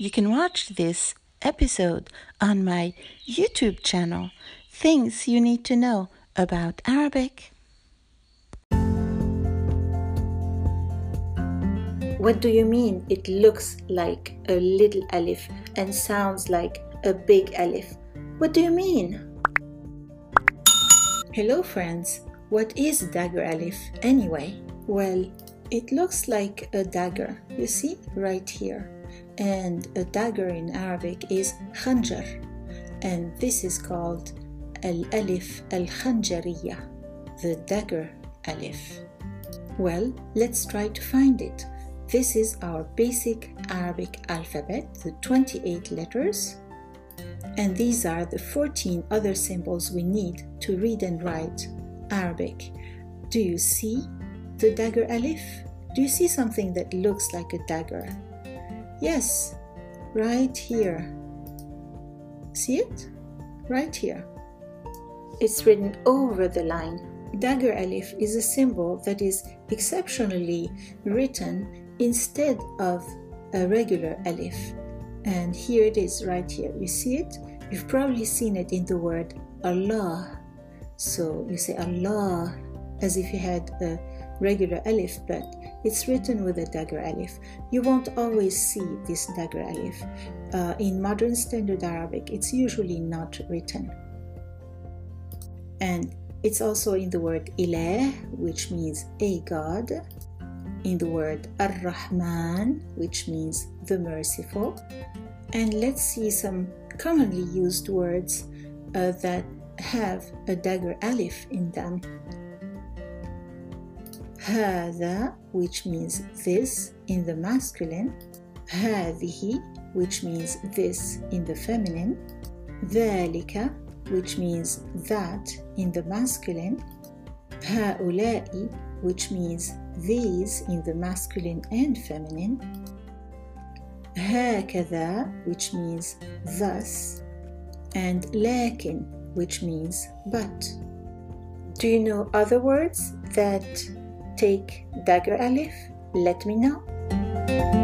You can watch this episode on my YouTube channel, Things You Need to Know About Arabic. What do you mean it looks like a little alif and sounds like a big alif? What do you mean? Hello friends, what is dagger alif anyway? Well, it looks like a dagger, you see, right here. And a dagger in Arabic is khanjar, and this is called al alif al khanjariya, the dagger alif. Well, let's try to find it. This is our basic Arabic alphabet, the 28 letters, and these are the 14 other symbols we need to read and write Arabic. Do you see the dagger alif? Do you see something that looks like a dagger? Yes, right here. See it? Right here. It's written over the line. Dagger alif is a symbol that is exceptionally written instead of a regular alif. And here it is right here. You see it? You've probably seen it in the word Allah. So you say Allah as if you had a regular alif, but it's written with a dagger alif. You won't always see this dagger alif. Uh, in modern standard Arabic, it's usually not written. And it's also in the word ilah, which means a god, in the word ar-Rahman, which means the merciful. And let's see some commonly used words uh, that have a dagger alif in them. هذا which means this in the masculine هذه which means this in the feminine ذلك which means that in the masculine هؤلاء which means these in the masculine and feminine هكذا which means thus and لكن which means but do you know other words that take dagger alif. Let me know.